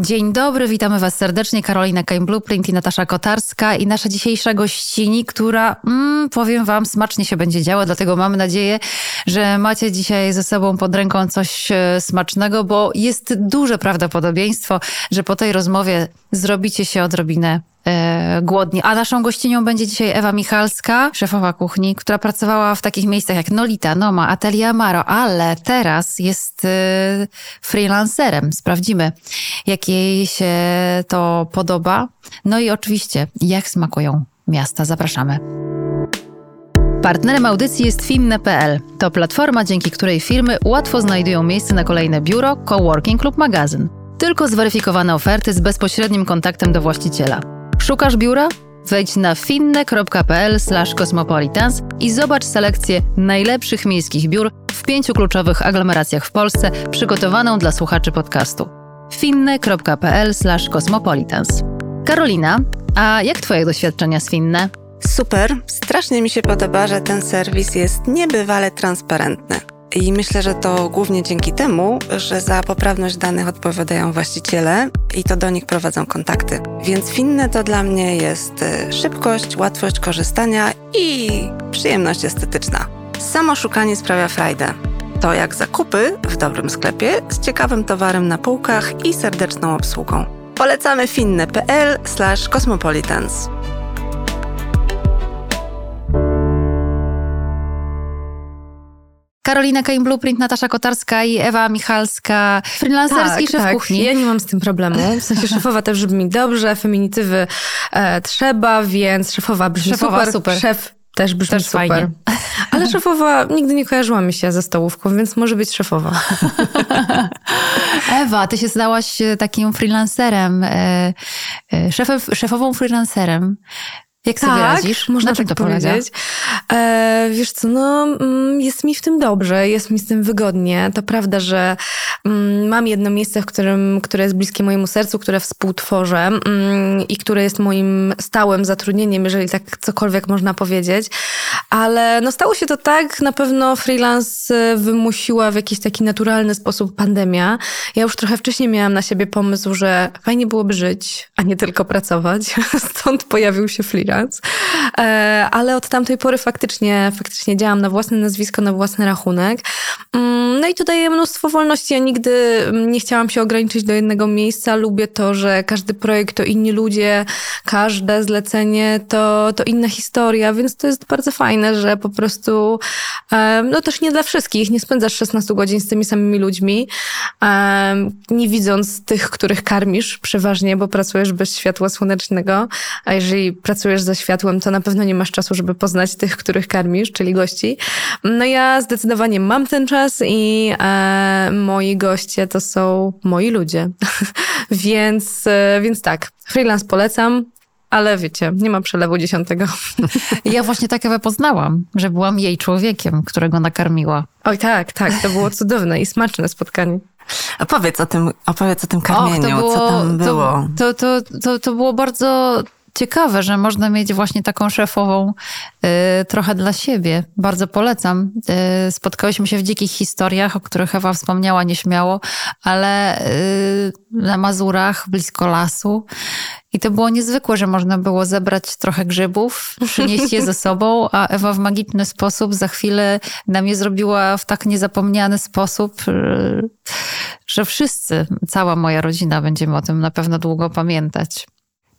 Dzień dobry, witamy Was serdecznie. Karolina Kain Blueprint i Natasza Kotarska i nasza dzisiejsza gościni, która, mm, powiem Wam, smacznie się będzie działa, dlatego mamy nadzieję, że macie dzisiaj ze sobą pod ręką coś e, smacznego, bo jest duże prawdopodobieństwo, że po tej rozmowie zrobicie się odrobinę głodni. A naszą gościnią będzie dzisiaj Ewa Michalska, szefowa kuchni, która pracowała w takich miejscach jak Nolita, Noma, Atelier Amaro, ale teraz jest e, freelancerem. Sprawdzimy, jak jej się to podoba. No i oczywiście, jak smakują miasta. Zapraszamy. Partnerem audycji jest Finne.pl. To platforma, dzięki której firmy łatwo znajdują miejsce na kolejne biuro, coworking lub magazyn. Tylko zweryfikowane oferty z bezpośrednim kontaktem do właściciela. Szukasz biura? Wejdź na finne.pl cosmopolitans i zobacz selekcję najlepszych miejskich biur w pięciu kluczowych aglomeracjach w Polsce przygotowaną dla słuchaczy podcastu. finne.pl cosmopolitans. Karolina, a jak twoje doświadczenia z Finne? Super, strasznie mi się podoba, że ten serwis jest niebywale transparentny. I myślę, że to głównie dzięki temu, że za poprawność danych odpowiadają właściciele i to do nich prowadzą kontakty. Więc finne to dla mnie jest y, szybkość, łatwość korzystania i przyjemność estetyczna. Samo szukanie sprawia frajdę. To jak zakupy w dobrym sklepie z ciekawym towarem na półkach i serdeczną obsługą. Polecamy finne.pl/cosmopolitans. Karolina Kain Blueprint, Natasza Kotarska i Ewa Michalska, freelancerski tak, szef tak. kuchni. Ja nie mam z tym problemu. W sensie szefowa też brzmi dobrze, feminitywy e, trzeba, więc szefowa brzmi Szefowa super, super. szef też brzmi Też super. fajnie. Ale szefowa nigdy nie kojarzyła mi się ze stołówką, więc może być szefowa. Ewa, ty się stałaś e, takim freelancerem, e, e, szefem, szefową freelancerem. Jak sobie radzisz? Tak, można tak to powiedzieć. E, wiesz co, no mm, jest mi w tym dobrze, jest mi z tym wygodnie. To prawda, że mm, mam jedno miejsce, w którym, które jest bliskie mojemu sercu, które współtworzę mm, i które jest moim stałym zatrudnieniem, jeżeli tak cokolwiek można powiedzieć. Ale no stało się to tak, na pewno freelance e, wymusiła w jakiś taki naturalny sposób pandemia. Ja już trochę wcześniej miałam na siebie pomysł, że fajnie byłoby żyć, a nie tylko pracować. Stąd pojawił się freelance. Ale od tamtej pory faktycznie, faktycznie działam na własne nazwisko, na własny rachunek. Mm, No i to daje mnóstwo wolności. Ja nigdy mm, nie chciałam się ograniczyć do jednego miejsca. Lubię to, że każdy projekt to inni ludzie, każde zlecenie to, to inna historia, więc to jest bardzo fajne, że po prostu e, no też nie dla wszystkich. Nie spędzasz 16 godzin z tymi samymi ludźmi, e, nie widząc tych, których karmisz przeważnie, bo pracujesz bez światła słonecznego, a jeżeli pracujesz ze światłem, to na pewno nie masz czasu, żeby poznać tych, których karmisz, czyli gości. No ja zdecydowanie mam ten czas i e, moi goście to są moi ludzie. więc, e, więc tak, freelance polecam. Ale wiecie, nie ma przelewu dziesiątego. Ja właśnie tak Ewę poznałam, że byłam jej człowiekiem, którego nakarmiła. Oj tak, tak, to było cudowne i smaczne spotkanie. Opowiedz o tym, opowiedz o tym Och, karmieniu, co tam było. To, to, to, to, to było bardzo ciekawe, że można mieć właśnie taką szefową y, trochę dla siebie. Bardzo polecam. Y, spotkałyśmy się w dzikich historiach, o których Ewa wspomniała nieśmiało, ale y, na Mazurach, blisko lasu. I to było niezwykłe, że można było zebrać trochę grzybów, przynieść je ze sobą, a Ewa w magiczny sposób za chwilę nam je zrobiła w tak niezapomniany sposób, y, że wszyscy, cała moja rodzina będziemy o tym na pewno długo pamiętać.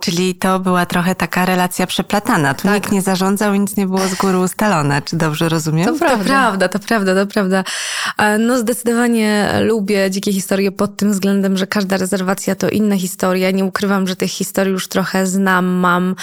Czyli to była trochę taka relacja przeplatana. Tu Tak. nikt nie zarządzał i nic nie było z góry ustalone. Czy dobrze rozumiem? To To Prawda. prawda, to prawda, to prawda. E, No zdecydowanie lubię dzikie historie pod tym względem, że każda rezerwacja to inna historia. Nie ukrywam, że tych historii już trochę znam, mam.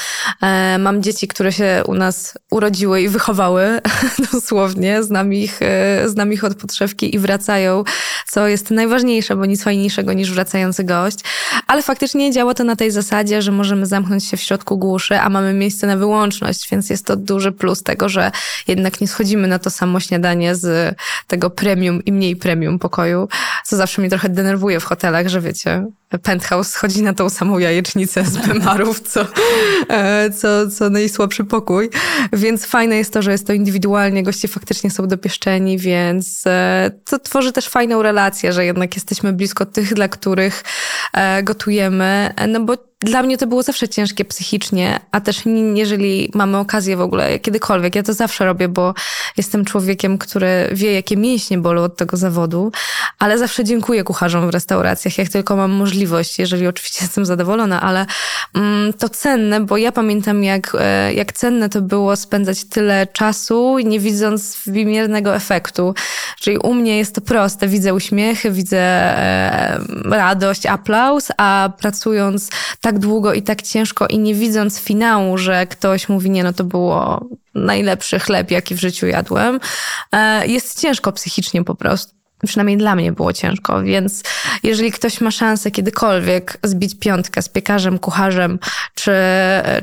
E, Mam dzieci, które się u nas urodziły i wychowały, dosłownie. Znam ich, e, znam ich od podszewki i wracają, co jest najważniejsze, bo nic fajniejszego niż wracający gość. Ale faktycznie działa to na tej zasadzie, że możemy zamknąć się w środku głuszy, a mamy miejsce na wyłączność, więc jest to duży plus tego, że jednak nie schodzimy na to samo śniadanie z tego premium i mniej premium pokoju, co zawsze mnie trochę denerwuje w hotelach, że wiecie, penthouse chodzi na tą samą jajecznicę z Bemarów, co, e, co, co najsłabszy pokój. Więc fajne jest to, że jest to indywidualnie, goście faktycznie są dopieszczeni, więc e, to tworzy też fajną relację, że jednak jesteśmy blisko tych, dla których e, gotujemy. No bo dla mnie to było zawsze ciężkie psychicznie, a też jeżeli mamy okazję w ogóle kiedykolwiek, ja to zawsze robię, bo jestem człowiekiem, który wie, jakie mięśnie bolą od tego zawodu, ale zawsze dziękuję kucharzom w restauracjach, jak tylko mam możliwość, jeżeli oczywiście jestem zadowolona, ale mm, to cenne, bo ja pamiętam, jak, e, jak cenne to było spędzać tyle czasu, nie widząc wymiernego efektu. Czyli u mnie jest to proste, widzę uśmiechy, widzę e, radość, aplauz, a pracując tak długo i tak ciężko i nie widząc finału, że ktoś mówi, nie, no to było najlepszy chleb, jaki w życiu jadłem, e, jest ciężko psychicznie po prostu. Przynajmniej dla mnie było ciężko, więc jeżeli ktoś ma szansę kiedykolwiek zbić piątkę z piekarzem, kucharzem czy,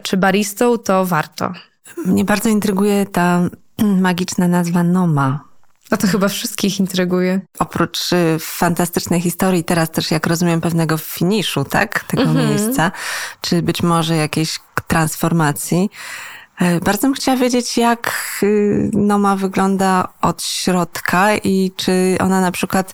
czy baristą, to warto. Mnie bardzo intryguje ta magiczna nazwa Noma. A to chyba wszystkich intryguje. Oprócz y, fantastycznej historii, teraz też jak rozumiem pewnego finiszu, tak? Tego mm -hmm. miejsca, czy być może jakiejś transformacji. E, bardzo bym chciała wiedzieć, jak y, Noma wygląda od środka i czy ona na przykład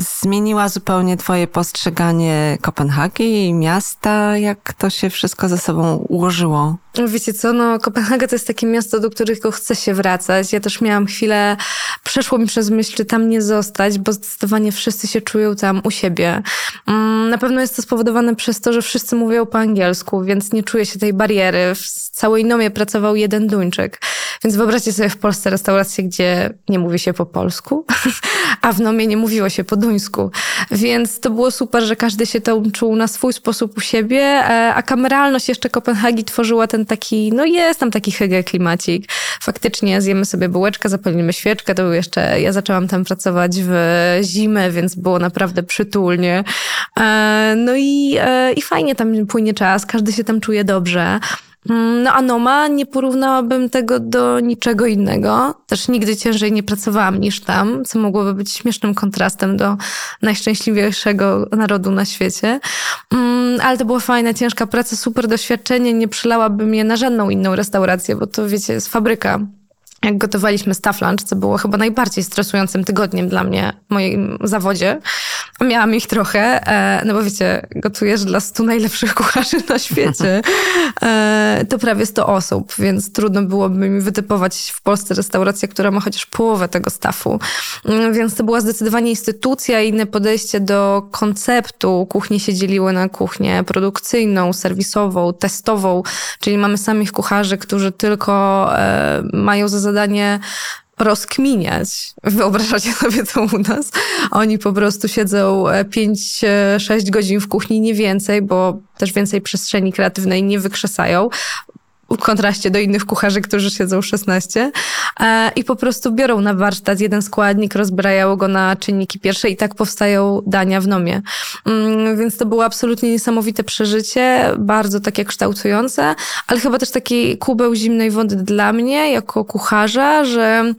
zmieniła zupełnie twoje postrzeganie Kopenhagi i miasta, jak to się wszystko ze sobą ułożyło? Wiecie co, no Kopenhaga to jest takie miasto, do którego chce się wracać. Ja też miałam chwilę, przeszło mi przez myśl, czy tam nie zostać, bo zdecydowanie wszyscy się czują tam u siebie. Mm, na pewno jest to spowodowane przez to, że wszyscy mówią po angielsku, więc nie czuję się tej bariery. W całej Nomie pracował jeden Duńczyk. Więc wyobraźcie sobie w Polsce restaurację, gdzie nie mówi się po polsku, a w Nomie nie mówiło się po duńsku. Więc to było super, że każdy się tam czuł na swój sposób u siebie, e, a kameralność jeszcze Kopenhagi tworzyła ten taki, no jest tam taki hygge klimacik. Faktycznie zjemy sobie bułeczkę, zapalimy świeczkę, to był jeszcze, ja zaczęłam tam pracować w zimę, więc było naprawdę przytulnie. E, no i, e, i fajnie tam płynie czas, każdy się tam czuje dobrze. Mm, no a Noma nie porównałabym tego do niczego innego. Też nigdy ciężej nie pracowałam niż tam, co mogłoby być śmiesznym kontrastem do najszczęśliwszego narodu na świecie. Mm, ale to była fajna, ciężka praca, super doświadczenie. Nie przylałabym je na żadną inną restaurację, bo to wiecie, jest fabryka jak gotowaliśmy staff lunch, co było chyba najbardziej stresującym tygodniem dla mnie w moim zawodzie. Miałam ich trochę, e, no bo wiecie, gotujesz dla stu najlepszych kucharzy na świecie. E, to prawie 100 osób, więc trudno byłoby mi wytypować w Polsce restaurację, która ma chociaż połowę tego staffu. Mm, więc to była zdecydowanie instytucja, inne podejście do konceptu. Kuchnie się dzieliły na kuchnię produkcyjną, serwisową, testową, czyli mamy samych kucharzy, którzy tylko e, mają za zadanie rozkminiać. Wyobrażacie sobie to u nas? Oni po prostu siedzą 5-6 e, godzin w kuchni, nie więcej, bo też więcej przestrzeni kreatywnej nie wykrzesają w kontraście do innych kucharzy, którzy siedzą 16 e, i po prostu biorą na warsztat jeden składnik, rozbrajają go na czynniki pierwsze i tak powstają dania w nomie. Mm, więc to było absolutnie niesamowite przeżycie, bardzo takie kształtujące, ale chyba też taki kubeł zimnej wody dla mnie jako kucharza, że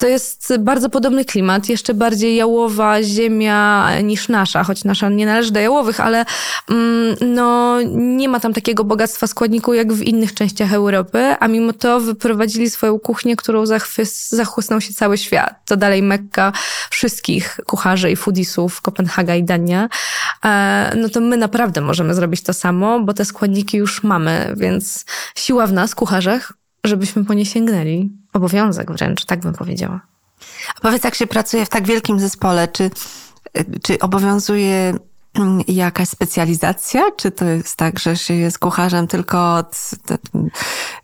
to jest bardzo podobny klimat, jeszcze bardziej jałowa ziemia niż nasza, choć nasza nie należy do jałowych, ale mm, no, nie ma tam takiego bogactwa składników jak w innych częściach Europy, a mimo to wyprowadzili swoją kuchnię, którą zachwys, zachłysnął się cały świat. To dalej Mekka wszystkich kucharzy i foodisów Kopenhaga i Dania. E, no to my naprawdę możemy zrobić to samo, bo te składniki już mamy, więc siła w nas, kucharzach, żebyśmy po nie sięgnęli. Obowiązek wręcz, tak bym powiedziała. A powiedz, jak się pracuje w tak wielkim zespole, czy, czy obowiązuje mm, jakaś specjalizacja? Czy to jest tak, że się jest kucharzem tylko od, od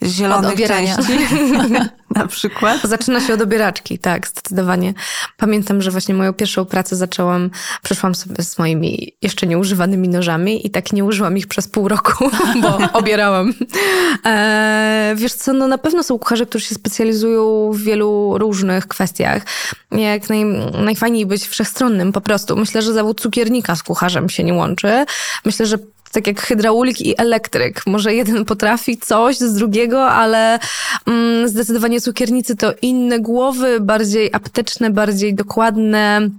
zielonych od części? na przykład? Zaczyna się od obieraczki, tak, zdecydowanie. Pamiętam, że właśnie moją pierwszą pracę zaczęłam, przeszłam sobie z moimi jeszcze nieużywanymi nożami i tak nie użyłam ich przez pół roku, bo obierałam. E, wiesz co, no na pewno są kucharze, którzy się specjalizują w wielu różnych kwestiach. Jak naj, najfajniej być wszechstronnym po prostu. Myślę, że zawód cukiernika z kucharzem się nie łączy. Myślę, że tak jak hydraulik i elektryk. Może jeden potrafi coś z drugiego, ale mm, zdecydowanie cukiernicy to inne głowy, bardziej apteczne, bardziej dokładne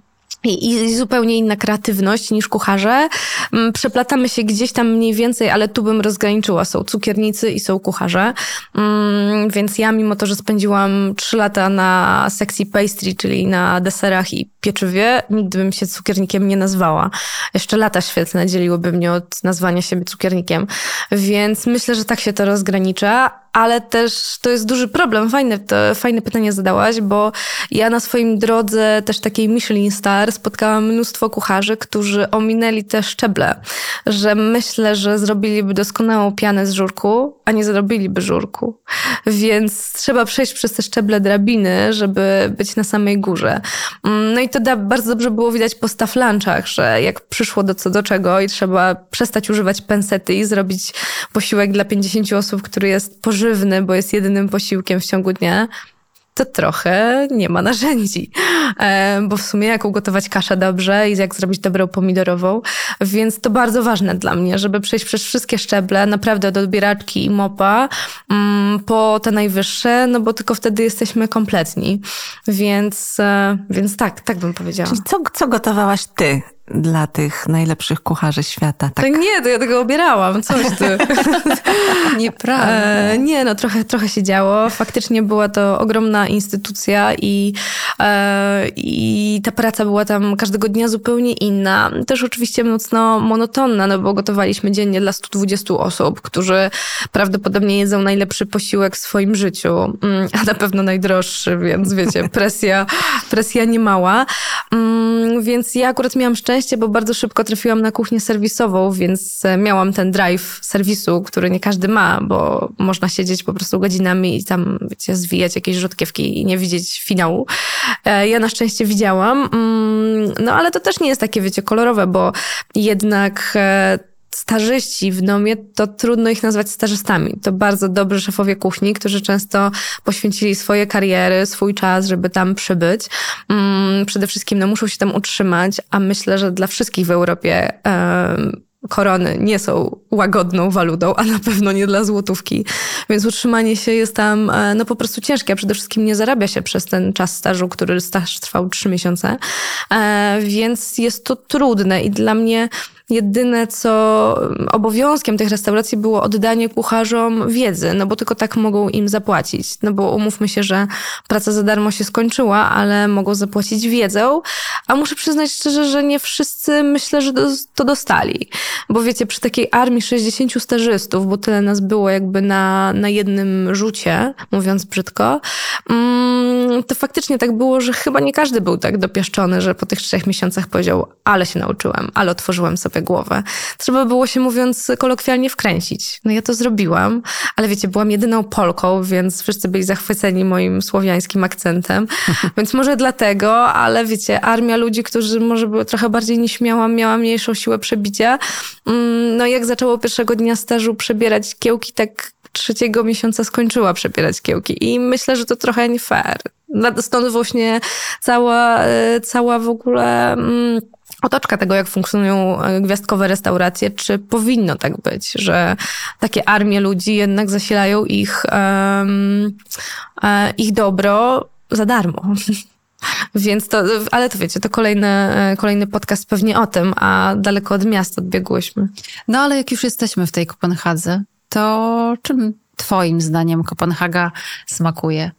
i, zupełnie inna kreatywność niż kucharze. Mm, przeplatamy się gdzieś tam mniej więcej, ale tu bym rozgraniczyła. Są cukiernicy i są kucharze. Mm, więc ja, mimo to, że spędziłam trzy lata na sexy pastry, czyli na deserach i pieczywie, nigdy bym się cukiernikiem nie nazwała. Jeszcze lata świetne dzieliłyby mnie od nazwania siebie cukiernikiem. Więc myślę, że tak się to rozgranicza ale też to jest duży problem. Fajne, to, fajne pytanie zadałaś, bo ja na swoim drodze też takiej Michelin Star spotkałam mnóstwo kucharzy, którzy ominęli te szczeble, że myślę, że zrobiliby doskonałą pianę z żurku, a nie zrobiliby żurku. Więc trzeba przejść przez te szczeble drabiny, żeby być na samej górze. Mm, no i to da, bardzo dobrze było widać po staff lunchach, że jak przyszło do co do czego i trzeba przestać używać pensety i zrobić posiłek dla 50 osób, który jest pożywny, bo jest jedynym posiłkiem w ciągu dnia, to trochę nie ma narzędzi. Bo w sumie jak ugotować kaszę dobrze i jak zrobić dobrą pomidorową, więc to bardzo ważne dla mnie, żeby przejść przez wszystkie szczeble, naprawdę od odbieraczki i mopa mm, po te najwyższe, no bo tylko wtedy jesteśmy kompletni. Więc, e, więc tak, tak bym powiedziała. Czyli co, co gotowałaś ty dla tych najlepszych kucharzy świata. Tak, tak nie, to ja tego obierałam, coś ty. Nieprawda. E, nie, no trochę, trochę się działo. Faktycznie była to ogromna instytucja i, e, i ta praca była tam każdego dnia zupełnie inna. Też oczywiście mocno monotonna, no bo gotowaliśmy dziennie dla 120 osób, którzy prawdopodobnie jedzą najlepszy posiłek w swoim życiu, mm, a na pewno najdroższy, więc wiecie, presja, presja niemała. Mm, więc ja akurat miałam szczęście, bo bardzo szybko trafiłam na kuchnię serwisową, więc e, miałam ten drive serwisu, który nie każdy ma, bo można siedzieć po prostu godzinami i tam, wiecie, zwijać jakieś rzutkiewki i nie widzieć finału. E, ja na szczęście widziałam, mm, no ale to też nie jest takie, wiecie, kolorowe, bo jednak e, starzyści w domie, to trudno ich nazwać starzystami. To bardzo dobrzy szefowie kuchni, którzy często poświęcili swoje kariery, swój czas, żeby tam przybyć. Mm, przede wszystkim no, muszą się tam utrzymać, a myślę, że dla wszystkich w Europie korony nie są łagodną walutą, a na pewno nie dla złotówki. Więc utrzymanie się jest tam e, no po prostu ciężkie, a przede wszystkim nie zarabia się przez ten czas stażu, który staż trwał trzy miesiące. E, więc jest to trudne i dla mnie Jedyne, co obowiązkiem tych restauracji było oddanie kucharzom wiedzy, no bo tylko tak mogą im zapłacić. No bo umówmy się, że praca za darmo się skończyła, ale mogą zapłacić wiedzą, a muszę przyznać szczerze, że nie wszyscy myślę, że to dostali. Bo wiecie, przy takiej armii 60 stażystów, bo tyle nas było jakby na, na jednym rzucie, mówiąc brzydko, mm, to faktycznie tak było, że chyba nie każdy był tak dopieszczony, że po tych trzech miesiącach powiedział, ale się nauczyłem, ale otworzyłem sobie głowę. Trzeba było się, mówiąc kolokwialnie, wkręcić. No ja to zrobiłam, ale wiecie, byłam jedyną Polką, więc wszyscy byli zachwyceni moim słowiańskim akcentem. więc może dlatego, ale wiecie, armia ludzi, którzy może były trochę bardziej nieśmiała, miała mniejszą siłę przebicia. Mm, no jak zaczęło pierwszego dnia stażu przebierać kiełki, tak trzeciego miesiąca skończyła przebierać kiełki. I myślę, że to trochę nie fair. Stąd właśnie cała, e, cała w ogóle mm, otoczka tego, jak funkcjonują e, gwiazdkowe restauracje, czy powinno tak być, że takie armie ludzi jednak zasilają ich, um, ich dobro za darmo. Więc to, ale to wiecie, to kolejny, e, kolejny podcast pewnie o tym, a daleko od miasta odbiegłyśmy. No ale jak już jesteśmy w tej Kopenhadze, to czym twoim zdaniem Kopenhaga smakuje?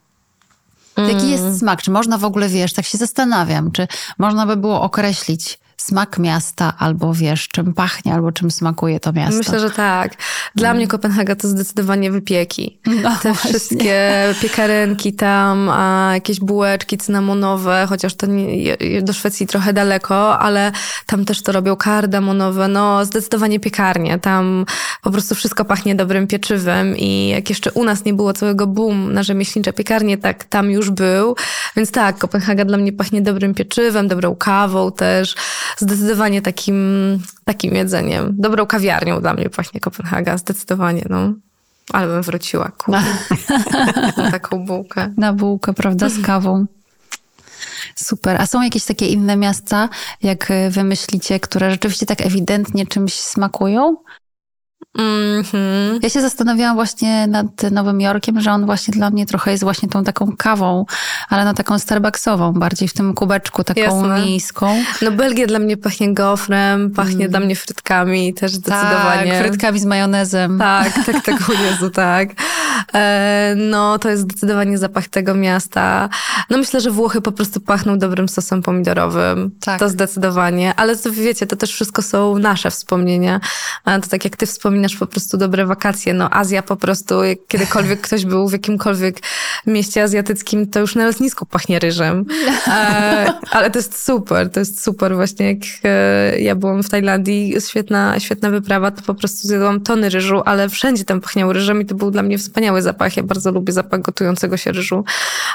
Jaki jest mm. smak? Czy można w ogóle, wiesz, tak się zastanawiam, czy można by było określić smak miasta, albo wiesz, czym pachnie, albo czym smakuje to miasto. Myślę, że tak. Dla mm. mnie Kopenhaga to zdecydowanie wypieki. No, Te właśnie. wszystkie piekarenki tam, a jakieś bułeczki cynamonowe, chociaż to nie, do Szwecji trochę daleko, ale tam też to robią kardamonowe. No, zdecydowanie piekarnie. Tam po prostu wszystko pachnie dobrym pieczywem i jak jeszcze u nas nie było całego boom na rzemieślnicze piekarnie, tak tam już był. Więc tak, Kopenhaga dla mnie pachnie dobrym pieczywem, dobrą kawą też zdecydowanie takim, takim jedzeniem. Dobrą kawiarnią dla mnie właśnie Kopenhaga, zdecydowanie, no. Ale bym wróciła, kurde. Na taką bułkę. Na bułkę, prawda, z kawą. Super. A są jakieś takie inne miasta, jak wy myślicie, które rzeczywiście tak ewidentnie czymś smakują? Mm-hmm. Ja się zastanawiałam właśnie nad Nowym Jorkiem, że on właśnie dla mnie trochę jest właśnie tą taką kawą, ale no taką starbucksową, bardziej w tym kubeczku, taką Jasne. miejską. No Belgia dla mnie pachnie gofrem, pachnie mm. dla mnie frytkami też zdecydowanie. Tak, frytkami z majonezem. Tak, tak, tak, o Jezu, tak. E, no to jest zdecydowanie zapach tego miasta. No myślę, że Włochy po prostu pachną dobrym sosem pomidorowym. Tak. To zdecydowanie. Ale wiecie, to też wszystko są nasze wspomnienia. To tak jak ty wspominasz wspominasz po prostu dobre wakacje. No Azja po prostu, jak kiedykolwiek ktoś był w jakimkolwiek mieście azjatyckim, to już na lotnisku pachnie ryżem. E, ale to jest super, to jest super. Właśnie jak e, ja byłam w Tajlandii, świetna, świetna wyprawa, to po prostu zjadłam tony ryżu, ale wszędzie tam pachniało ryżem i to był dla mnie wspaniały zapach. Ja bardzo lubię zapach gotującego się ryżu.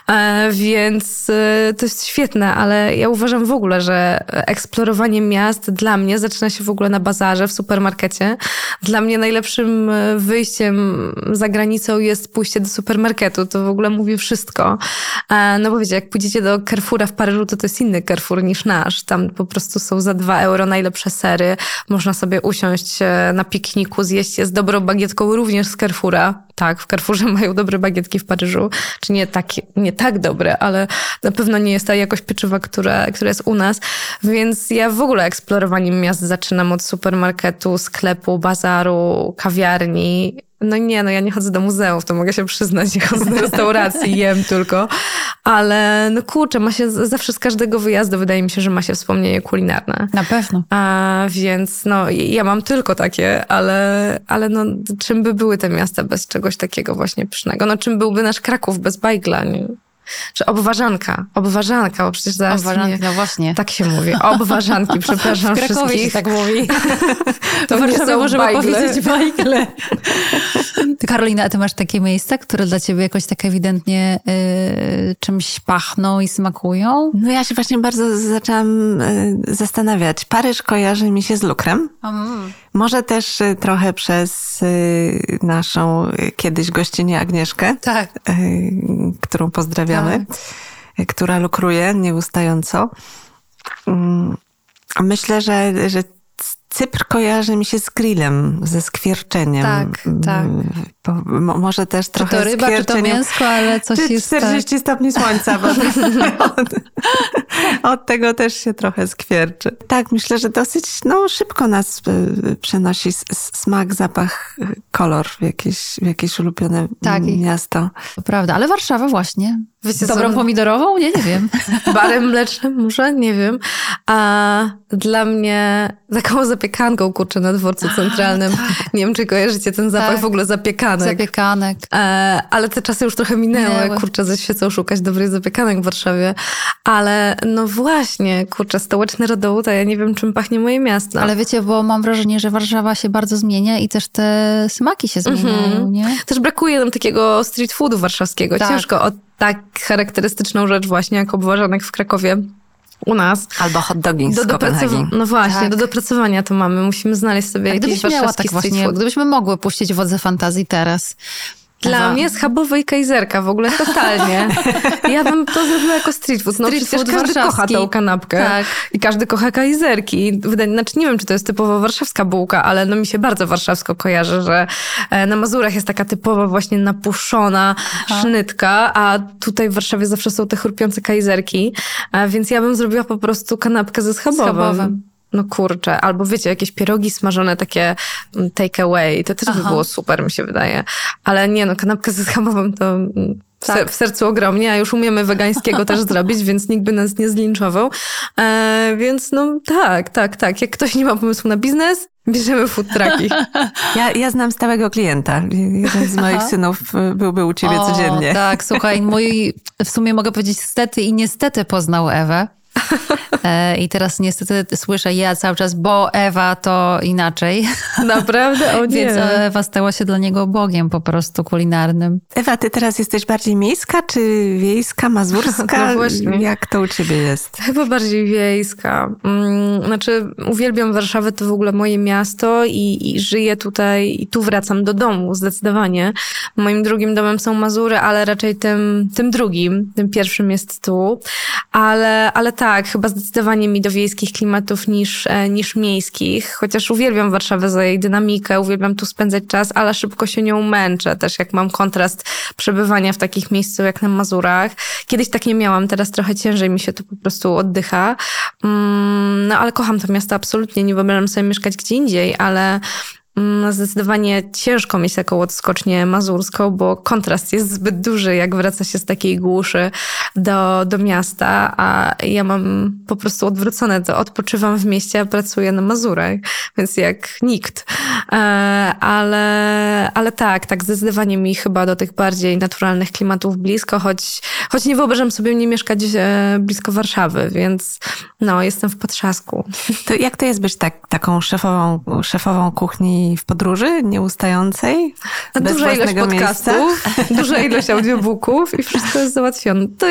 E, więc to jest świetne, ale ja uważam w ogóle, że eksplorowanie miast dla mnie zaczyna się w ogóle na bazarze, w supermarkecie. Dla mnie najlepszym e, wyjściem za granicą jest pójście do supermarketu. To w ogóle mówi wszystko. E, no bo wiecie, jak pójdziecie do Carrefoura w Paryżu, to to jest inny Carrefour niż nasz. Tam po prostu są za dwa euro najlepsze sery. Można sobie usiąść e, na pikniku, zjeść je z dobrą bagietką również z Carrefoura. Tak, w Carrefourze mają dobre bagietki w Paryżu. Czy nie tak, nie tak dobre, ale na pewno nie jest ta jakość pieczywa, która, która jest u nas. Więc ja w ogóle eksplorowaniem miast zaczynam od supermarketu, sklepu, bazaru, kawiarni. No nie, no ja nie chodzę do muzeów, to mogę się przyznać, nie chodzę do restauracji, jem tylko. Ale no kurczę, ma się zawsze z każdego wyjazdu wydaje mi się, że ma się wspomnienie kulinarne. Na pewno. A, więc no ja mam tylko takie, ale, ale no czym by były te miasta bez czegoś takiego właśnie pysznego? No czym byłby nasz Kraków bez bajgla? Nie? Czy obważanka, obważanka, bo przecież zaraz Obważanki, no właśnie. Tak się mówi, obważanki, przepraszam w Krakowie wszystkich. się tak mówi. To, to nie możemy bajgle. powiedzieć bajgle. Ty Karolina, a ty masz takie miejsca, które dla ciebie jakoś tak ewidentnie y, czymś pachną i smakują? No ja się właśnie bardzo zaczęłam y, zastanawiać. Paryż kojarzy mi się z lukrem. Mm. Może też y, trochę przez y, naszą y, kiedyś gościnię Agnieszkę, tak. którą pozdrawiamy, tak. która lukruje nieustająco. Mm, myślę, że, że Cypr kojarzy mi się z grillem, ze skwierczeniem. Tak, tak. Bo, może też trochę Czy to ryba, czy to mięsko, ale coś czy jest... 40 tak. stopni słońca, bo od, od, tego też się trochę skwierczy. Tak, myślę, że dosyć no, szybko nas y, przenosi smak, zapach, kolor w jakieś, w jakieś ulubione tak, miasto. To prawda, ale Warszawa właśnie. Wiecie, Dobrą co? pomidorową? Nie, nie wiem. Barem mlecznym może? Nie wiem. A dla mnie taką zapiekanką, kurczę, na dworcu centralnym. A, tak. Nie wiem, czy kojarzycie ten zapach tak. w ogóle zapiekanek. Zapiekanek. E, ale te czasy już trochę minęły. minęły. Kurczę, ze świecą szukać dobrej zapiekanek w Warszawie. Ale no właśnie, kurczę, stołeczny rodołód, a ja nie wiem, czym pachnie moje miasto. Ale wiecie, bo mam wrażenie, że Warszawa się bardzo zmienia i też te smaki się zmieniają, mhm. nie? Też brakuje nam takiego street foodu warszawskiego. Tak. Ciężko od tak charakterystyczną rzecz właśnie jak obważanek w Krakowie u nas. Albo hot dogi z do No właśnie, tak. do dopracowania to mamy. Musimy znaleźć sobie A jakiś miała tak właśnie. Gdybyśmy mogły puścić wodze fantazji teraz, dla mnie schabowy i kajzerka w ogóle totalnie. Ja bym to zrobiła jako street food. No street przecież każdy kocha tą kanapkę. Tak. I każdy kocha kajzerki. Znaczy nie wiem, czy to jest typowo warszawska bułka, ale no mi się bardzo warszawsko kojarzy, że e, na Mazurach jest taka typowa właśnie napuszona Aha. sznytka, a tutaj w Warszawie zawsze są te chrupiące kajzerki. E, więc ja bym zrobiła po prostu kanapkę ze schabowym. schabowym. No kurczę, albo wiecie, jakieś pierogi smażone takie mm, take away, to też Aha. by było super, mi się wydaje. Ale nie, no kanapkę ze schabowym to mm, w, tak. w sercu ogromnie, a już umiemy wegańskiego też zrobić, więc nikt by nas nie zlinczował. E, więc no tak, tak, tak. Jak ktoś nie ma pomysłu na biznes, bierzemy food trucki. Ja, ja znam stałego klienta. Jeden z moich Aha. synów y, byłby u ciebie o, codziennie. Tak, słuchaj, mój w sumie mogę powiedzieć stety i niestety poznał Ewę. E, I teraz niestety słyszę ja cały czas, bo Ewa to inaczej. Naprawdę? O nie. Więc Ewa stała się dla niego bogiem po prostu kulinarnym. Ewa, ty teraz jesteś bardziej miejska, czy wiejska, mazurska? No właśnie. Jak to u ciebie jest? Chyba bardziej wiejska. Mm, znaczy, uwielbiam Warszawę, to w ogóle moje miasto i, i żyję tutaj i tu wracam do domu, zdecydowanie. Moim drugim domem są Mazury, ale raczej tym, tym drugim. Tym pierwszym jest tu. Ale, ale tak tak, chyba zdecydowanie mi do wiejskich klimatów niż, e, niż miejskich. Chociaż uwielbiam Warszawę za jej dynamikę, uwielbiam tu spędzać czas, ale szybko się nią męczę. Też jak mam kontrast przebywania w takich miejscach jak na Mazurach. Kiedyś tak nie miałam, teraz trochę ciężej mi się tu po prostu oddycha. Mm, no ale kocham to miasto absolutnie, nie wyobrażam sobie mieszkać gdzie indziej, ale zdecydowanie ciężko mieć taką odskocznię mazurską, bo kontrast jest zbyt duży, jak wraca się z takiej głuszy do, do miasta, a ja mam po prostu odwrócone to. Odpoczywam w mieście, a pracuję na Mazurach, więc jak nikt. E, ale, ale tak, tak, zdecydowanie mi chyba do tych bardziej naturalnych klimatów blisko, choć, choć nie wyobrażam sobie nie mieszkać e, blisko Warszawy, więc no, jestem w potrzasku. To jak to jest być tak, taką szefową, szefową kuchni w podróży nieustającej. Duża ilość podcastów, duża ilość audiobooków i wszystko jest załatwione. To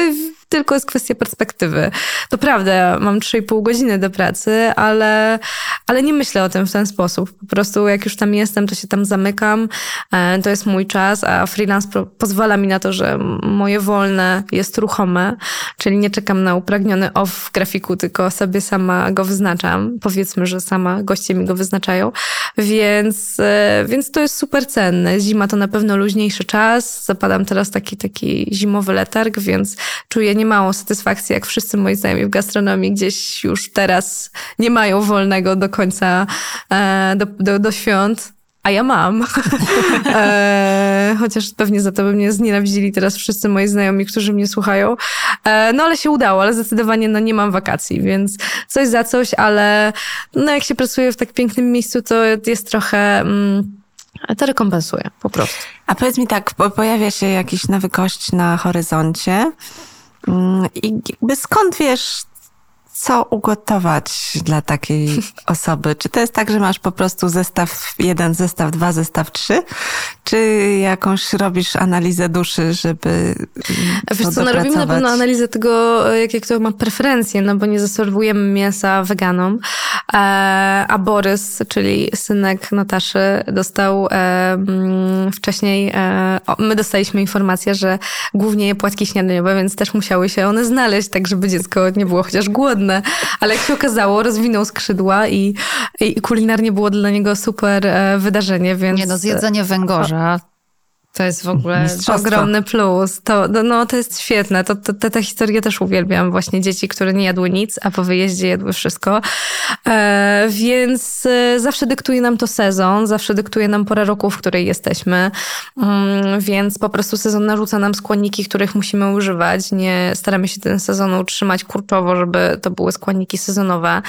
tylko jest kwestia perspektywy. To prawda, mam 3,5 godziny do pracy, ale, ale nie myślę o tym w ten sposób. Po prostu jak już tam jestem, to się tam zamykam. E, to jest mój czas, a freelance pozwala mi na to, że moje wolne jest ruchome, czyli nie czekam na upragniony off w grafiku, tylko sobie sama go wyznaczam. Powiedzmy, że sama goście mi go wyznaczają. Więc, e, więc to jest super cenne. Zima to na pewno luźniejszy czas. Zapadam teraz taki, taki zimowy letarg, więc czuję niemałą satysfakcję, jak wszyscy moi znajomi w gastronomii gdzieś już teraz nie mają wolnego do końca, e, do, do, do świąt. A ja mam. e, chociaż pewnie za to by mnie znienawidzili teraz wszyscy moi znajomi, którzy mnie słuchają. E, no ale się udało, ale zdecydowanie no, nie mam wakacji, więc coś za coś, ale no, jak się pracuje w tak pięknym miejscu, to jest trochę... Mm, to rekompensuje po prostu. A powiedz mi tak, pojawia się jakiś nowy gość na horyzoncie. Mm, I jakby skąd wiesz, co ugotować dla takiej osoby? Czy to jest tak, że masz po prostu zestaw jeden, zestaw dwa, zestaw trzy? Czy jakąś robisz analizę duszy, żeby Wiesz co, no robimy na pewno analizę tego, jakie kto ma preferencje, no bo nie zaserwujemy mięsa weganom. E, a Borys, czyli synek Nataszy, dostał e, mm, wcześniej, e, my dostaliśmy informację, że głównie je płatki śniadaniowe, więc też musiały się one znaleźć, tak żeby dziecko nie było chociaż głodne ale jak się okazało, rozwinął skrzydła i, i kulinarnie było dla niego super e, wydarzenie, więc... Nie no, zjedzenie węgorza to jest w ogóle ogromny plus. To, no, no, to jest świetne. To, to, te, te historie też uwielbiam. Właśnie dzieci, które nie jadły nic, a po wyjeździe jadły wszystko. E, więc e, zawsze dyktuje nam to sezon, zawsze dyktuje nam pora roku, w której jesteśmy. Mm, więc po prostu sezon narzuca nam składniki, których musimy używać. Nie staramy się ten sezon utrzymać kurczowo, żeby to były składniki sezonowe.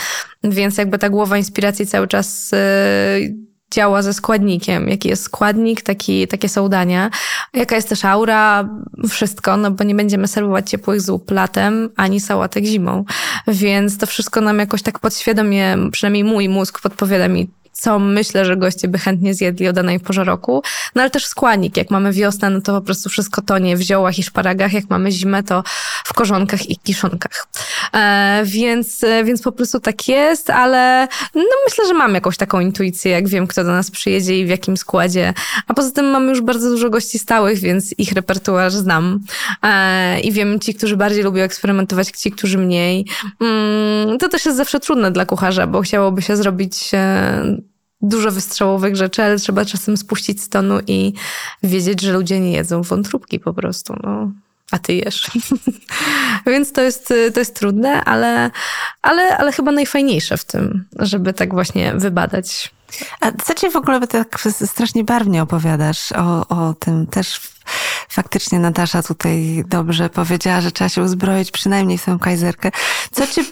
Więc jakby ta głowa inspiracji cały czas e, działa ze składnikiem. Jaki jest składnik, taki, takie są dania. Jaka jest też aura, wszystko, no bo nie będziemy serwować ciepłych zup latem, ani sałatek zimą. Więc to wszystko nam jakoś tak podświadomie, przynajmniej mój mózg podpowiada mi, co myślę, że goście by chętnie zjedli o danej porze roku. No ale też składnik. Jak mamy wiosnę, no to po prostu wszystko tonie w ziołach i szparagach. Jak mamy zimę, to w korzonkach i kiszonkach. E, więc, e, więc po prostu tak jest, ale no myślę, że mam jakąś taką intuicję, jak wiem, kto do nas przyjedzie i w jakim składzie. A poza tym mamy już bardzo dużo gości stałych, więc ich repertuar znam. E, I wiem, ci, którzy bardziej lubią eksperymentować, ci, którzy mniej. Mm, to też jest zawsze trudne dla kucharza, bo chciałoby się zrobić e, dużo wystrzałowych rzeczy, ale trzeba czasem spuścić z tonu i wiedzieć, że ludzie nie jedzą wątróbki po prostu. No. A ty jesz. Więc to jest, to jest trudne, ale, ale, ale chyba najfajniejsze w tym, żeby tak właśnie wybadać. A co ci w ogóle tak strasznie barwnie opowiadasz o, o tym też faktycznie Natasza tutaj dobrze powiedziała, że trzeba się uzbroić przynajmniej w tę kajzerkę. Co cię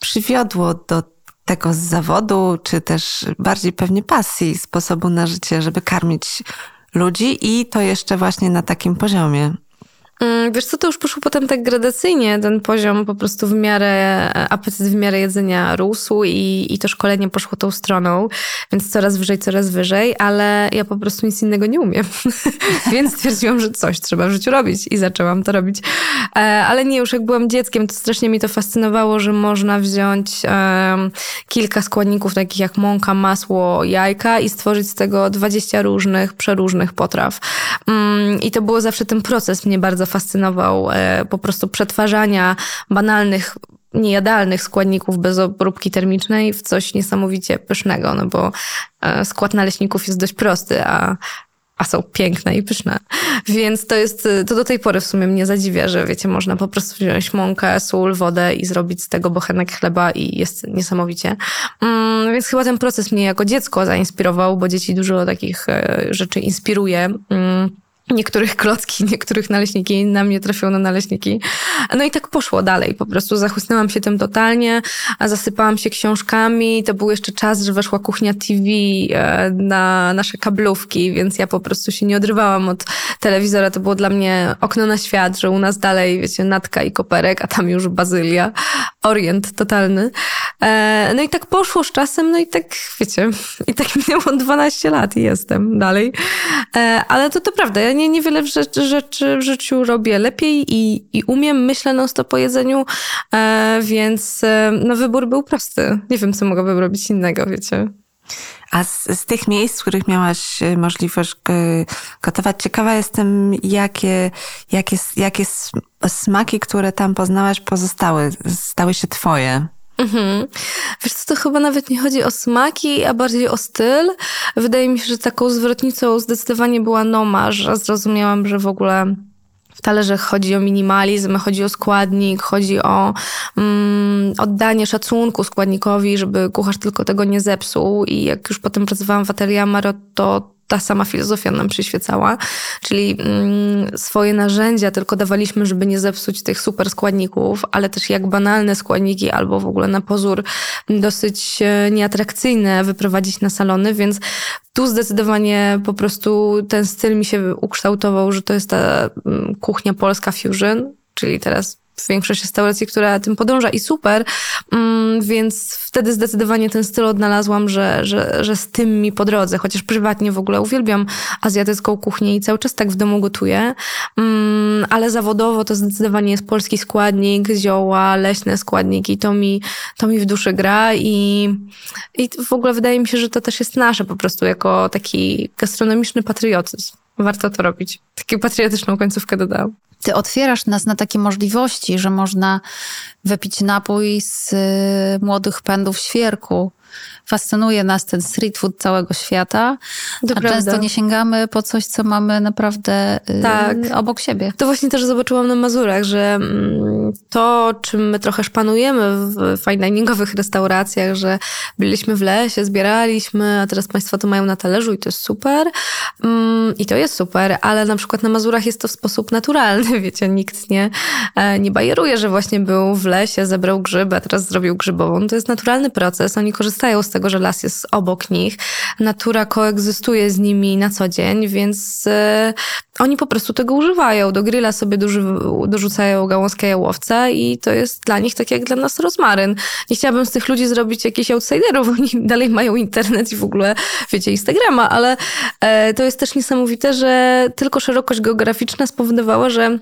przywiodło do tego z zawodu, czy też bardziej pewnie pasji, sposobu na życie, żeby karmić ludzi i to jeszcze właśnie na takim poziomie. Mm, wiesz co, to już poszło potem tak gradacyjnie, ten poziom po prostu w miarę, apetyt w miarę jedzenia rósł i, i to szkolenie poszło tą stroną, więc coraz wyżej, coraz wyżej, ale ja po prostu nic innego nie umiem. więc stwierdziłam, że coś trzeba w życiu robić i zaczęłam to robić. E, ale nie, już jak byłam dzieckiem, to strasznie mi to fascynowało, że można wziąć um, kilka składników takich jak mąka, masło, jajka i stworzyć z tego 20 różnych, przeróżnych potraw. Um, I to było zawsze ten proces mnie bardzo fascynował e, po prostu przetwarzania banalnych niejadalnych składników bez obróbki termicznej w coś niesamowicie pysznego, no bo e, skład naleśników jest dość prosty, a a są piękne i pyszne. Więc to jest, to do tej pory w sumie mnie zadziwia, że wiecie, można po prostu wziąć mąkę, sól, wodę i zrobić z tego bochenek chleba i jest niesamowicie. Mm, więc chyba ten proces mnie jako dziecko zainspirował, bo dzieci dużo takich e, rzeczy inspiruje. Mm niektórych klocki, niektórych naleśniki, na mnie trafią na naleśniki. No i tak poszło dalej. Po prostu zachłysnęłam się tym totalnie, a zasypałam się książkami. To był jeszcze czas, że weszła kuchnia TV e, na nasze kablówki, więc ja po prostu się nie odrywałam od telewizora. To było dla mnie okno na świat, że u nas dalej, wiecie, natka i koperek, a tam już bazylia. Orient totalny. E, no i tak poszło z czasem, no i tak, wiecie, i tak minęło 12 lat i jestem dalej. E, ale to to prawda, ja nie, niewiele rzeczy, rzeczy w życiu robię lepiej i, i umiem, myślę non stop o jedzeniu, e, więc no wybór był prosty. Nie wiem, co mogłabym robić innego, wiecie. A z, z, tych miejsc, w których miałaś możliwość gotować, ciekawa jestem, jakie, jakie, jakie smaki, które tam poznałaś, pozostały, stały się twoje. Mhm. Wiesz co, to chyba nawet nie chodzi o smaki, a bardziej o styl. Wydaje mi się, że taką zwrotnicą zdecydowanie była Noma, że zrozumiałam, że w ogóle w talerzach chodzi o minimalizm, chodzi o składnik, chodzi o mm, oddanie szacunku składnikowi, żeby kucharz tylko tego nie zepsuł. I jak już potem pracowałam w atelier Marot, to ta sama filozofia nam przyświecała, czyli mm, swoje narzędzia tylko dawaliśmy, żeby nie zepsuć tych super składników, ale też jak banalne składniki albo w ogóle na pozór dosyć e, nieatrakcyjne wyprowadzić na salony, więc tu zdecydowanie po prostu ten styl mi się ukształtował, że to jest ta mm, kuchnia polska fusion, czyli teraz większość restauracji, która tym podąża i super, mm, więc wtedy zdecydowanie ten styl odnalazłam, że, że, że z tym mi po drodze, chociaż prywatnie w ogóle uwielbiam azjatycką kuchnię i cały czas tak w domu gotuję, mm, ale zawodowo to zdecydowanie jest polski składnik, zioła, leśne składniki, to mi, to mi w duszy gra i, i w ogóle wydaje mi się, że to też jest nasze po prostu jako taki gastronomiczny patriotyzm. Warto to robić. Taką patriotyczną końcówkę dodałam. Ty otwierasz nas na takie możliwości, że można wypić napój z y, młodych pędów świerku, fascynuje nas ten street food całego świata, to a często nie sięgamy po coś, co mamy naprawdę y, tak. obok siebie. To właśnie też zobaczyłam na Mazurach, że mm, to, czym my trochę szpanujemy w fine diningowych restauracjach, że byliśmy w lesie, zbieraliśmy, a teraz Państwo to mają na talerzu i to jest super. Mm, I to jest super, ale na przykład na Mazurach jest to w sposób naturalny, wiecie, nikt nie, e, nie bajeruje, że właśnie był w lesie, zebrał grzyby, a teraz zrobił grzybową. To jest naturalny proces, oni korzystają z tego że las jest obok nich. Natura koegzystuje z nimi na co dzień, więc e, oni po prostu tego używają. Do grilla sobie dorzucają gałązkę jałowca i to jest dla nich tak jak dla nas rozmaryn. Nie chciałabym z tych ludzi zrobić jakichś outsiderów, oni dalej mają internet i w ogóle, wiecie, Instagrama, ale e, to jest też niesamowite, że tylko szerokość geograficzna spowodowała, że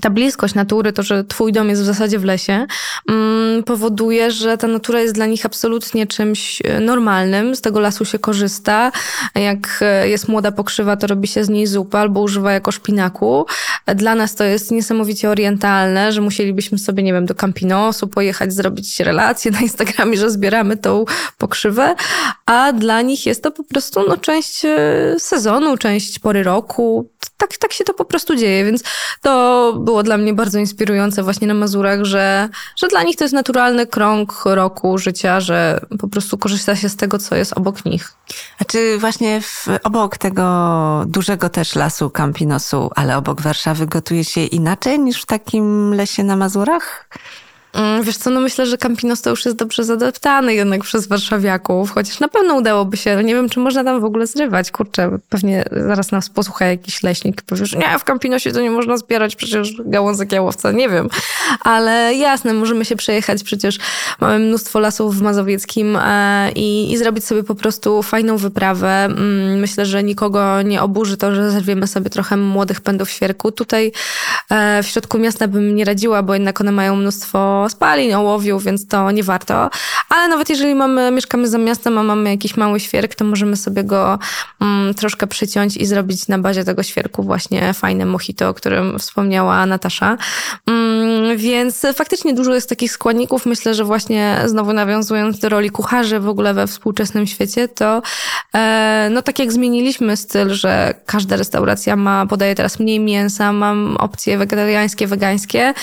ta bliskość natury, to, że twój dom jest w zasadzie w lesie, mm, powoduje, że ta natura jest dla nich absolutnie czymś e, normalnym. Z tego lasu się korzysta. Jak e, jest młoda pokrzywa, to robi się z niej zupę albo używa jako szpinaku. Dla nas to jest niesamowicie orientalne, że musielibyśmy sobie, nie wiem, do Campinosu pojechać, zrobić relację na Instagramie, że zbieramy tą pokrzywę, a dla nich jest to po prostu no, część e, sezonu, część pory roku. Tak, tak się to po prostu dzieje, więc to było dla mnie bardzo inspirujące właśnie na Mazurach, że, że dla nich to jest naturalny krąg roku życia, że po prostu korzysta się z tego, co jest obok nich. A czy właśnie w, obok tego dużego też lasu Campinosu, ale obok Warszawy gotuje się inaczej niż w takim lesie na Mazurach? Mm, wiesz co, no myślę, że Campinos to już jest dobrze zadeptany jednak przez warszawiaków, chociaż na pewno udałoby się, nie wiem, czy można tam w ogóle zrywać, kurczę, pewnie zaraz nas posłucha jakiś leśnik, powie, że nie, w Campinosie to nie można zbierać przecież gałązek jałowca, nie wiem, ale jasne, możemy się przejechać, przecież mamy mnóstwo lasów w Mazowieckim e, i, i zrobić sobie po prostu fajną wyprawę. Mm, myślę, że nikogo nie oburzy to, że zerwiemy sobie trochę młodych pędów świerku. Tutaj e, w środku miasta bym nie radziła, bo jednak one mają mnóstwo spalin, ołowiu, więc to nie warto. Ale nawet jeżeli mamy, mieszkamy za miastem, a mamy jakiś mały świerk, to możemy sobie go mm, troszkę przyciąć i zrobić na bazie tego świerku właśnie fajne mojito, o którym wspomniała Natasza. Mm, więc faktycznie dużo jest takich składników. Myślę, że właśnie znowu nawiązując do roli kucharzy w ogóle we współczesnym świecie, to e, no tak jak zmieniliśmy styl, że każda restauracja ma, podaje teraz mniej mięsa, mam opcje wegetariańskie, wegańskie,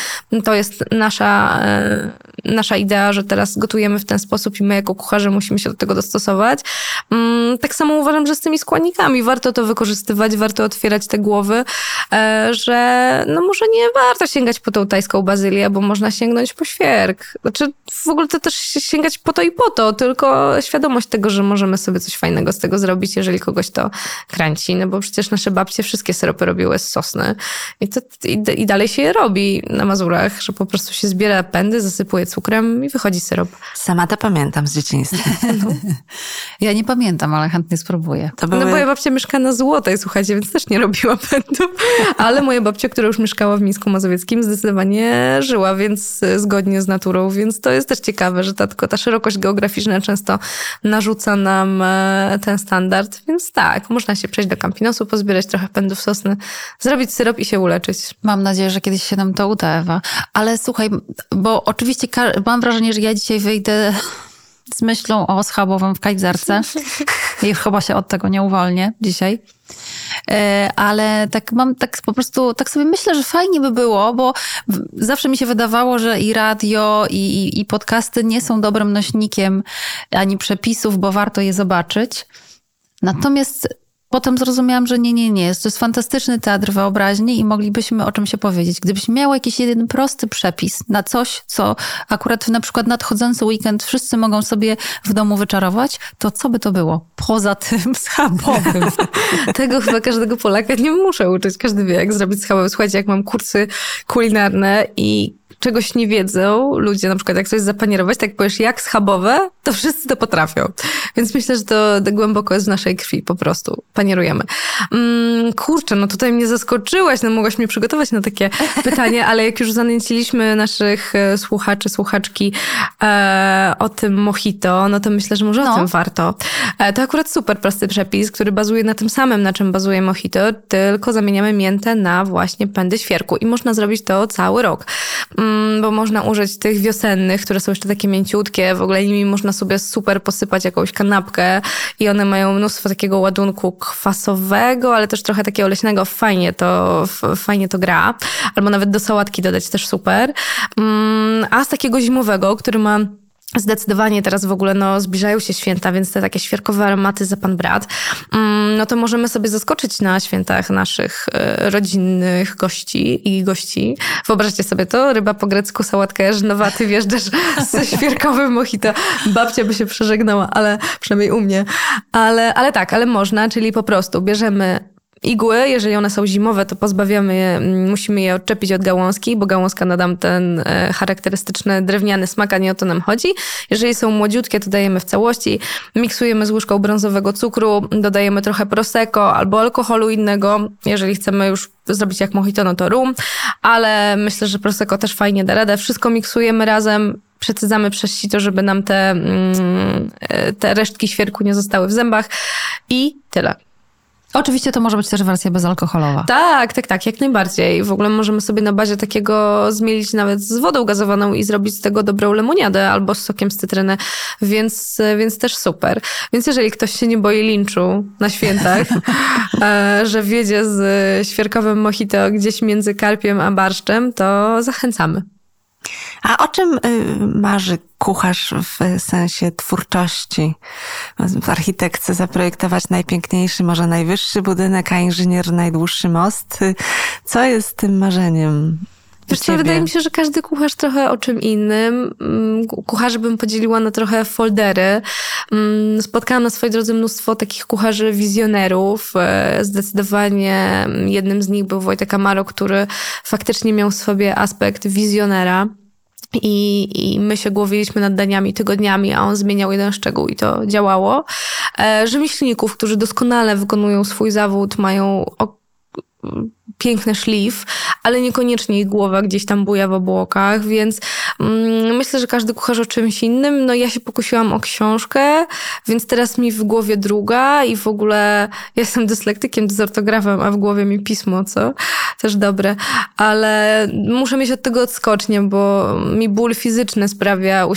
to jest nasza, e, nasza idea, że teraz gotujemy w ten sposób i my jako kucharze musimy się do tego dostosować. Mm, tak samo uważam, że z tymi składnikami warto to wykorzystywać, warto otwierać te głowy, e, że no może nie warto sięgać po tą tajską bazylię, bo można sięgnąć po świerk. Znaczy w ogóle to też sięgać po to i po to, tylko świadomość tego, że możemy sobie coś fajnego z tego zrobić, jeżeli kogoś to kręci, no bo przecież nasze babcie wszystkie syropy robiły z sosny i, to, i, i dalej się je robi na Mazurach, że po prostu się zbiera pędy, zasypuje cukrem i wychodzi syrop. Sama to pamiętam z dzieciństwa. No. Ja nie pamiętam, ale chętnie spróbuję. To były... No moja babcia mieszka na Złotej, słuchajcie, więc też nie robiła pędów, ale moja babcia, która już mieszkała w Mińsku Mazowieckim, zdecydowanie żyła, więc zgodnie z naturą, więc to jest też ciekawe, że ta, tylko ta szerokość geograficzna często narzuca nam e, ten standard, więc tak, można się przejść do Campinosu, pozbierać trochę pędów sosny, zrobić syrop i się uleczyć. Mam nadzieję, że kiedyś się nam to uda, Ewa. Ale słuchaj, bo oczywiście mam wrażenie, że ja dzisiaj wyjdę z myślą o schabowym w kajzerce i chyba się od tego nie uwolnię dzisiaj. E, ale tak mam, tak po prostu, tak sobie myślę, że fajnie by było, bo zawsze mi się wydawało, że i radio, i, i, i podcasty nie są dobrym nośnikiem ani przepisów, bo warto je zobaczyć. Natomiast Potem zrozumiałam, że nie, nie, nie. To jest fantastyczny teatr wyobraźni i moglibyśmy o czym się powiedzieć. Gdybyś miał jakiś jeden prosty przepis na coś, co akurat na przykład nadchodzący weekend wszyscy mogą sobie w domu wyczarować, to co by to było? Poza tym schabowym. Tego chyba każdego Polaka nie muszę uczyć. Każdy wie, jak zrobić schabowy. Słuchajcie, jak mam kursy kulinarne i czegoś nie wiedzą ludzie, na przykład jak coś zapanierować, tak powiesz jak schabowe, to wszyscy to potrafią. Więc myślę, że to, to głęboko jest w naszej krwi po prostu. Panierujemy. Mm, kurczę, no tutaj mnie zaskoczyłaś, no mogłaś mnie przygotować na takie pytanie, ale jak już zanęciliśmy naszych e, słuchaczy, słuchaczki e, o tym mojito, no to myślę, że może no. o tym warto. E, to akurat super prosty przepis, który bazuje na tym samym, na czym bazuje mojito, tylko zamieniamy miętę na właśnie pędy świerku i można zrobić to cały rok. Mm, bo można użyć tych wiosennych, które są jeszcze takie mięciutkie, w ogóle nimi można sobie super posypać jakąś kanapkę i one mają mnóstwo takiego ładunku kwasowego, ale też trochę takiego leśnego, fajnie to, fajnie to gra. Albo nawet do sałatki dodać też super. Mm, a z takiego zimowego, który ma Zdecydowanie teraz w ogóle no, zbliżają się święta, więc te takie świerkowe aromaty za pan brat, mm, no to możemy sobie zaskoczyć na świętach naszych e, rodzinnych gości i gości. Wyobraźcie sobie to, ryba po grecku, sałatka jarzynowa, ty wjeżdżasz ze świerkowym mojito. Babcia by się przeżegnała, ale przynajmniej u mnie. Ale, ale tak, ale można, czyli po prostu bierzemy Igły, jeżeli one są zimowe, to pozbawiamy je, mm, musimy je odczepić od gałązki, bo gałązka nadam ten e, charakterystyczny drewniany smak, a nie o to nam chodzi. Jeżeli są młodziutkie, to dajemy w całości. Miksujemy z łyżką brązowego cukru, dodajemy trochę prosecco albo alkoholu innego. Jeżeli chcemy już zrobić jak mojito, no to rum, ale myślę, że prosecco też fajnie da radę. Wszystko miksujemy razem, przecydzamy przez sito, żeby nam te, mm, e, te resztki świerku nie zostały w zębach i tyle. Oczywiście to może być też wersja bezalkoholowa. Tak, tak, tak, jak najbardziej. W ogóle możemy sobie na bazie takiego zmielić nawet z wodą gazowaną i zrobić z tego dobrą lemoniadę albo z sokiem z cytryny, więc, więc też super. Więc jeżeli ktoś się nie boi linczu na świętach, e, że wiedzie z świerkowym mojito gdzieś między karpiem a barszczem, to zachęcamy. A o czym y, marzy kucharz w sensie twórczości? W architekce zaprojektować najpiękniejszy, może najwyższy budynek, a inżynier najdłuższy most. Co jest tym marzeniem? Wiesz co, wydaje mi się, że każdy kucharz trochę o czym innym. Mm, kucharzy bym podzieliła na trochę foldery. Mm, spotkałam na swojej drodze mnóstwo takich kucharzy wizjonerów. E, zdecydowanie jednym z nich był Wojtek Amaro, który faktycznie miał w sobie aspekt wizjonera. I, I my się głowiliśmy nad daniami tygodniami, a on zmieniał jeden szczegół i to działało. E, rzemieślników, którzy doskonale wykonują swój zawód, mają piękny szlif, ale niekoniecznie ich głowa gdzieś tam buja w obłokach, więc mm, myślę, że każdy kucharz o czymś innym. No ja się pokusiłam o książkę, więc teraz mi w głowie druga i w ogóle ja jestem dyslektykiem, dysortografem, a w głowie mi pismo, co? Też dobre, ale muszę mieć od tego odskocznie, bo mi ból fizyczny sprawia,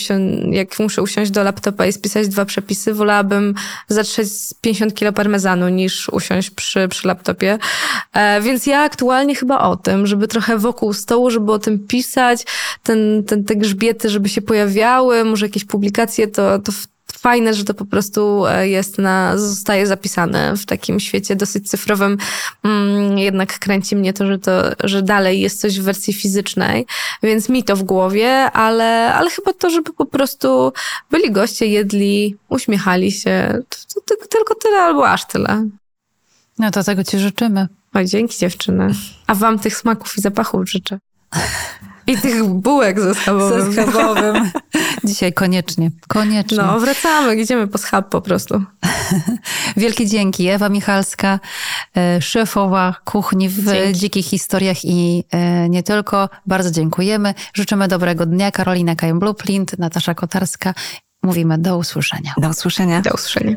jak muszę usiąść do laptopa i spisać dwa przepisy, wolałabym zatrzeć 50 kilo parmezanu niż usiąść przy, przy laptopie. E, więc ja aktualnie chyba o tym, żeby trochę wokół stołu, żeby o tym pisać, ten, ten, te grzbiety, żeby się pojawiały, może jakieś publikacje, to, to fajne, że to po prostu e, jest na, zostaje zapisane w takim świecie dosyć cyfrowym. Mm, jednak kręci mnie to, że to, że dalej jest coś w wersji fizycznej, więc mi to w głowie, ale, ale chyba to, żeby po prostu byli goście, jedli, uśmiechali się. To, to, to, tylko tyle albo aż tyle. No to tego ci życzymy. O, dzięki dziewczyny. A wam tych smaków i zapachów życzę. I tych bułek ze schabowym. Ze schabowym. Dzisiaj koniecznie, koniecznie. No, wracamy, idziemy po schab po prostu. Wielkie dzięki. Ewa Michalska, e, szefowa kuchni w dzięki. Dzikich Historiach i e, nie tylko. Bardzo dziękujemy. Życzymy dobrego dnia. Karolina Kajem Blueprint, Natasza Kotarska. Mówimy do usłyszenia. Do usłyszenia. Do usłyszenia.